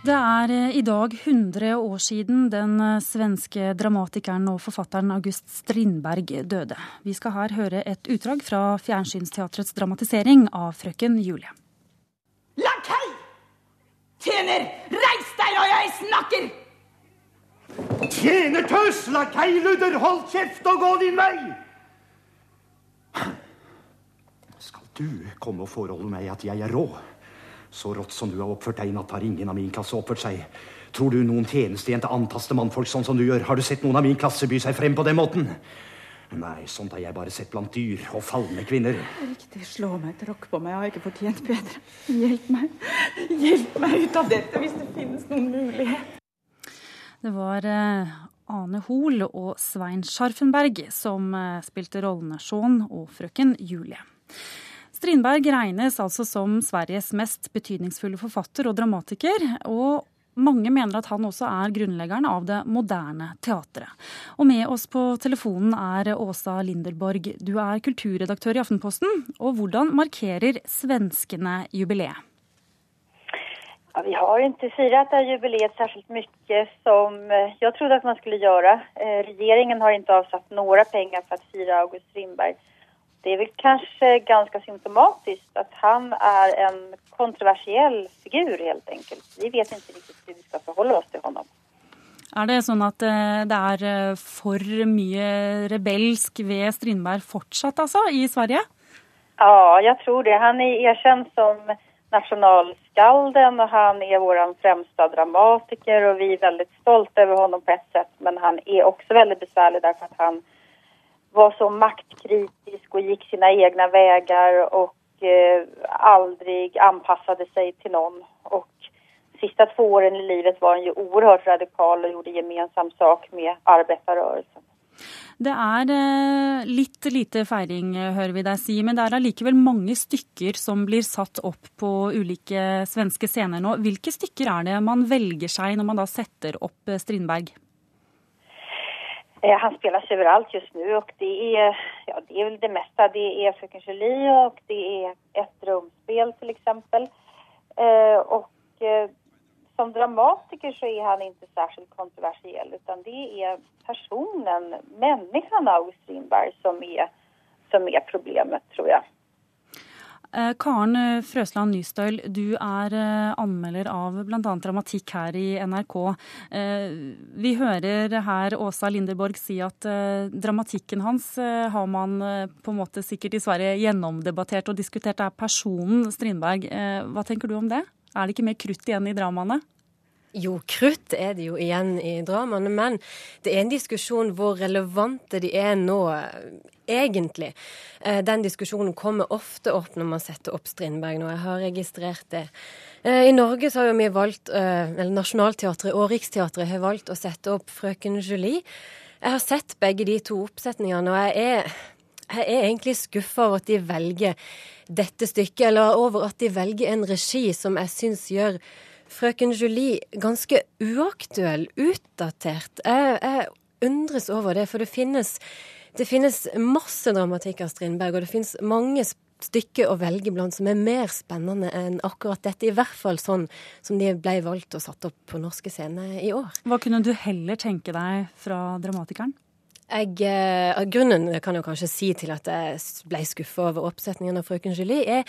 Det er eh, i dag 100 år siden den eh, svenske dramatikeren og forfatteren August Strindberg døde. Vi skal her høre et utdrag fra Fjernsynsteatrets dramatisering av Frøken Julie. Lakei! Tjener, reis deg når jeg snakker! Tjenertøs, lakeiludder, hold kjeft og gå din vei! Skal du komme og forholde meg at jeg er rå? Så rått som du har oppført deg i natt, har ingen av min klasse oppført seg. Tror du noen tjenestejente antaster mannfolk sånn som du gjør? Har du sett noen av min klasse by seg frem på den måten? Nei, sånt har jeg bare sett blant dyr og falne kvinner. Riktig, slå meg, tråkk på meg, jeg har ikke fortjent bedre. Hjelp meg, hjelp meg ut av dette hvis det finnes noen mulighet. Det var eh, Ane Hoel og Svein Scharfenberg som eh, spilte rollene Shaun og frøken Julie. Strindberg regnes altså som Sveriges mest betydningsfulle forfatter og dramatiker. og mange mener at han også er grunnleggeren av det moderne teatret. Og med oss på telefonen er Åsa Linderborg. Du er kulturredaktør i Aftenposten. Og hvordan markerer svenskene jubileet? Ja, vi har ikke feiret jubileet særskilt mye som eh, jeg trodde at man skulle gjøre. Eh, regjeringen har ikke avsatt noen penger for å feire August Strindberg det är väl kanske ganska symptomatiskt att han är en kontroversiell figur helt enkelt. Vi vet inte riktigt hur vi ska förhålla oss till honom. Er det sånn at eh, det er eh, for mye rebelsk ved Strindberg fortsatt, altså, i Sverige? Ja, jeg tror det. Han er erkjent som nasjonalskalden, og han er vår fremste dramatiker. Og vi er veldig stolte over ham på et sett, men han er også veldig besværlig derfor at han var så maktkritisk og gikk sine egne veier og eh, aldri anpasset seg til noen. Og siste to årene i livet var han jo uhørt radikal og gjorde gemensam sak med arbeiderrørelsen. Det er eh, litt lite feiring, hører vi deg si, men det er allikevel mange stykker som blir satt opp på ulike svenske scener nå. Hvilke stykker er det man velger seg når man da setter opp Strindberg? Eh, han spelas överallt just nu och det är, ja, det är väl det mesta. Det är Fröken Julie och det är ett rumspel till exempel. Eh, och eh, som dramatiker så är han inte särskilt kontroversiell utan det är personen, människan August Strindberg som är, som är problemet tror jeg. Eh, Karen eh, Frøsland Nystøyl, du er eh, anmelder av bl.a. dramatikk her i NRK. Vi hører her Åsa Linderborg si at dramatikken hans har man på en måte sikkert i Sverige gjennomdebattert og diskutert. Det er personen Strindberg. Hva tenker du om det? Er det ikke mer krutt igjen i dramaene? Jo, krutt er det jo igjen i dramaene, men det er en diskusjon hvor relevante de er nå, egentlig. Eh, den diskusjonen kommer ofte opp når man setter opp Strindberg nå. Jeg har registrert det. Eh, I Norge så har jo vi valgt, eh, eller Nationaltheatret og Riksteatret har valgt å sette opp Frøken Julie. Jeg har sett begge de to oppsetningene, og jeg er, jeg er egentlig skuffa over at de velger dette stykket, eller over at de velger en regi som jeg syns gjør frøken Julie ganske uaktuell, utdatert. Jeg, jeg, undres over det, for det finnes, det finnes masse dramatikk av Strindberg, og det finnes mange stykker å velge blant som er mer spennende enn akkurat dette. I hvert fall sånn som de ble valgt og satt opp på norske scener i år. Hva kunne du heller tenke deg fra dramatikeren? Jeg, eh, grunnen kan jeg kanskje si til at jeg ble skuffa over oppsetningen av Frøken Julie, er,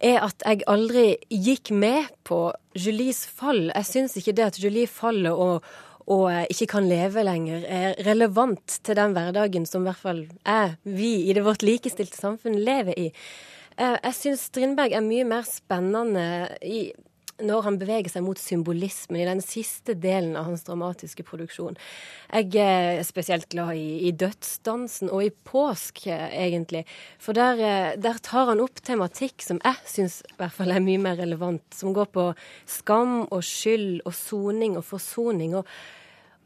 er, at jeg aldri gikk med på Julies fall. Jeg syns ikke det at Julie faller og, og ikke kan leve lenger, er relevant til den hverdagen som i hvert fall jeg, vi i det vårt likestilte samfunn lever i. Eh, jeg syns Strindberg er mye mer spennende i når han beveger seg mot symbolismen i den siste delen av hans dramatiske produksjon. Jeg er spesielt glad i, i dødsdansen og i påsk, egentlig. For der, eh, der, tar han opp tematikk som jeg syns hvert fall er mye mer relevant. Som går på skam og skyld og soning og forsoning. Og,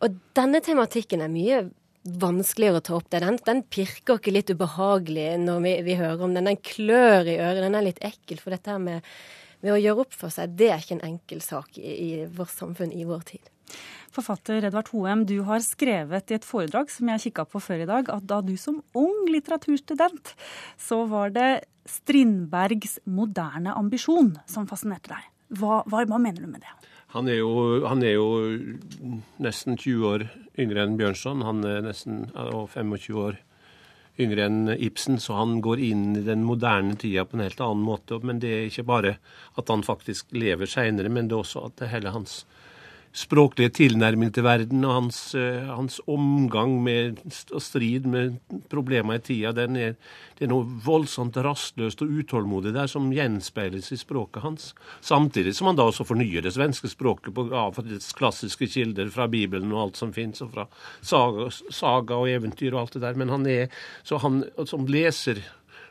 og denne tematikken er mye vanskeligere å ta opp. Det. Den, den pirker ikke litt ubehagelig når vi, vi hører om den. Den klør i øret. Den er litt ekkel. For dette her med ved å gjøre opp for seg, det er ikke en enkel sak i, i vårt samfunn i vår tid. Forfatter Edvard Hoem, du har skrevet i et foredrag som jeg kikka på før i dag, at da du som ung litteraturstudent, så var det Strindbergs moderne ambisjon som fascinerte deg. Hva, hva, hva mener du med det? Han er, jo, han er jo nesten 20 år yngre enn Bjørnson. Han er nesten 25 år yngre enn Ibsen, så han går inn i den moderne tida på en helt annen måte. Men det er ikke bare at han faktisk lever seinere, men det er også at det hele hans språklige tilnærming til verden og hans, uh, hans omgang med og strid med problemer i tida, er, det er noe voldsomt rastløst og utålmodig der som gjenspeiles i språket hans. Samtidig som han da også fornyer det svenske språket på, av dets klassiske kilder fra Bibelen og alt som fins, og fra saga, saga, og eventyr og alt det der. Men han er så han som leser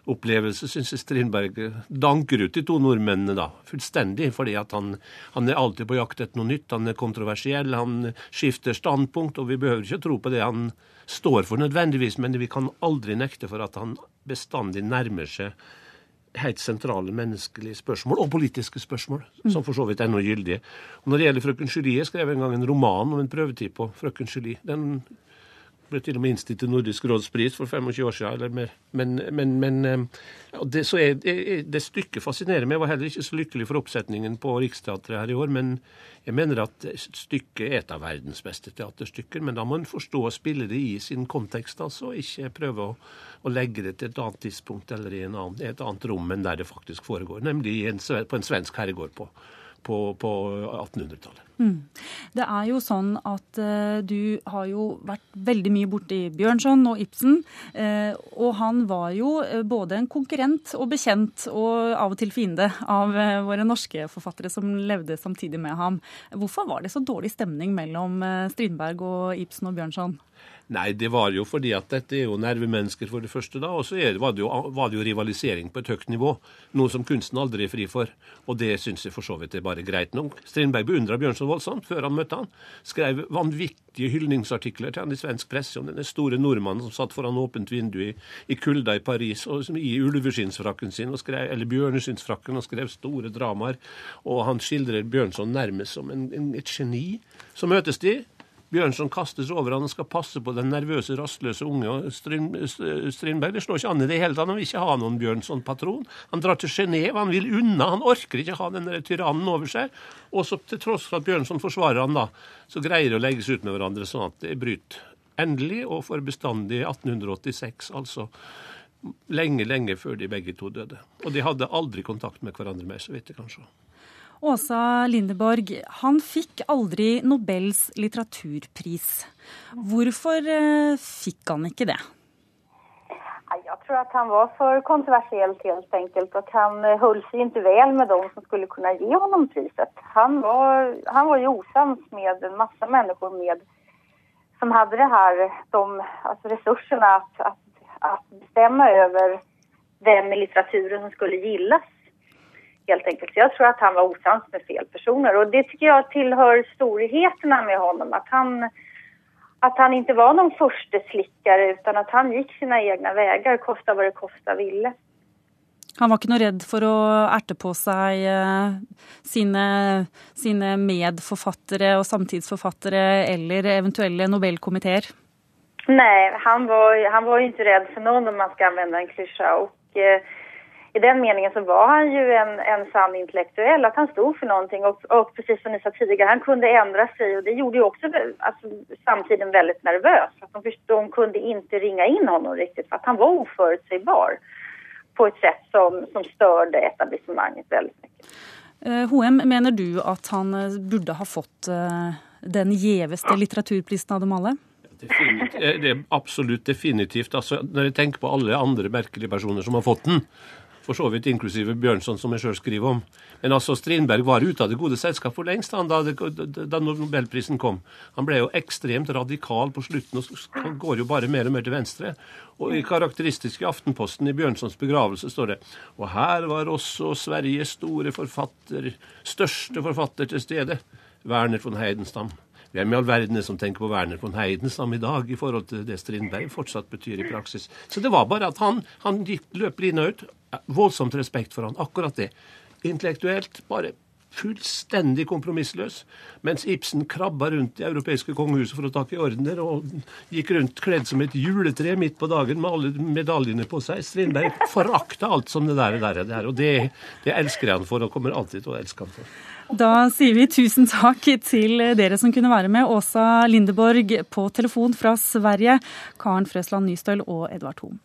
opplevelse, syns Strindberg danker ut de to nordmennene da, fullstendig. Fordi at han, han, er alltid på jakt etter noe nytt. Han er kontroversiell, han skifter standpunkt. Og vi behøver ikke tro på det han står for nødvendigvis, men vi kan aldri nekte for at han bestandig nærmer seg helt sentrale menneskelige spørsmål, og politiske spørsmål, som for så vidt er noe gyldige. Og når det gjelder frøken Julie, skrev jeg en gang en roman om en prøvetid på frøken Julie. Den ble til og med innstilt til Nordisk rådspris for 25 år siden. eller mer. Men, men, men eh, det, så er, det stykket fascinerer meg. Jeg var heller ikke så lykkelig for oppsetningen på Riksteatret her i år. Men jeg mener at stykket er et av verdens beste teaterstykker. Men da må en forstå å spille det i sin kontekst, altså. Ikke prøve å, å legge det til et annet tidspunkt eller i annen, et annet rom enn der det faktisk foregår. Nemlig en, på en svensk herregård på på, på 1800-tallet. Mm. Det er jo sånn at uh, du har jo vært veldig mye borti Bjørnson og Ibsen. Uh, og han var jo uh, både en konkurrent og bekjent, og av og til fiende, av våre norske forfattere som levde samtidig med ham. Hvorfor var det så dårlig stemning mellom Strindberg og Ibsen og Bjørnson? Nei, det var jo fordi at dette er jo nervemennesker, for det første. da, Og så var, var, det jo rivalisering på et høyt nivå. Noe som kunsten aldri er fri for. Og det syns jeg for så vidt er bare greit nok. Strindberg beundra Bjørnson voldsomt før han møtte han. Skrev vanvittige hyldningsartikler til han i svensk presse om denne store nordmannen som satt foran åpent vindu i, i kulda i Paris og som i ulveskinnsfrakken sin, skrev, eller bjørneskinnsfrakken, og skrev store dramaer. Og han skildrer Bjørnson nærmest som en, en, et geni. Så møtes de. Bjørnson kastes over han og skal passe på den nervøse, rastløse unge. Strindberg det slår ikke an i det hele tatt. Han vil ikke ha noen Bjørnson-patron. Han drar til Genéve, han vil unna. Han orker ikke ha den tyrannen over seg. Og så til tross for at Bjørnson forsvarer han da, så greier de å legges ut med hverandre sånn at det bryter. Endelig og for bestandig 1886, altså lenge, lenge før de begge to døde. Og de hadde aldri kontakt med hverandre mer, så vidt jeg kan se. Åsa Lindeborg, han fikk aldri Nobels litteraturpris. Hvorfor eh, fikk han ikke det? Jeg tror at han var for kontroversiell helt enkelt og han eh, holdt seg ikke vel med dem som skulle kunne gi ham priset. Han var, han var jo osams med en masse mennesker med, som hadde det her, de, altså ressursene å bestemme over hvem i litteraturen som skulle gilles helt enkelt. Så Jag tror att han var osams med fel personer och det tycker jag tillhör storheterna med honom. Att han, att han inte var någon försteslickare utan att han gick sina egna vägar, kosta vad det kosta ville. Han var ikke noe redd for å erte på seg eh, sine, sine medforfattere og samtidsforfattere eller eventuelle Nobelkomiteer? Nei, han var, han var ikke redd for noen om man skal anvende en klisjé. Og eh, i den meningen så var han ju en, en sann intellektuell, att han stod för någonting och, och precis som ni sa tidigare, han kunde ändra sig och det gjorde ju också alltså, samtiden väldigt nervös. Att de, de kunde inte ringa in honom riktigt för att han var oförutsägbar på ett sätt som, som störde etablissemanget väldigt mycket. HM, mener du at han eh, burde ha fått uh, den gjeveste litteraturprisen av dem alle? Definitivt, eh, det er absolutt definitivt. Altså, når jeg tenker på alle andre merkelige personer som har fått den, for så vidt inklusive Bjørnson, som jeg sjøl skriver om. Men altså, Strindberg var ute av det gode selskap for lengst da, da, nobelprisen kom. Han ble jo ekstremt radikal på slutten og går jo bare mer og mer til venstre. Og i karakteristisk i Aftenposten i Bjørnsons begravelse står det Og her var også Sveriges store forfatter, største forfatter til stede, Werner von Heidenstam. Hvem i all verden er som tenker på Werner von Heidenstam i dag i forhold til det Strindberg fortsatt betyr i praksis? Så det var bare at han, han løp lina ut. Voldsomt respekt for han, akkurat det. Intellektuelt bare fullstendig kompromissløs. Mens Ibsen krabba rundt i europeiske kongehuset for å ta i ordener, og gikk rundt kledd som et juletre midt på dagen med alle medaljene på seg. Strindberg forakta alt som det der, der, der og det, det elsker han for, og kommer alltid til å elske han for. Da sier vi tusen takk til dere som kunne være med. Åsa Lindeborg på telefon fra Sverige, Karen Frøsland Nystøl og Edvard Thon.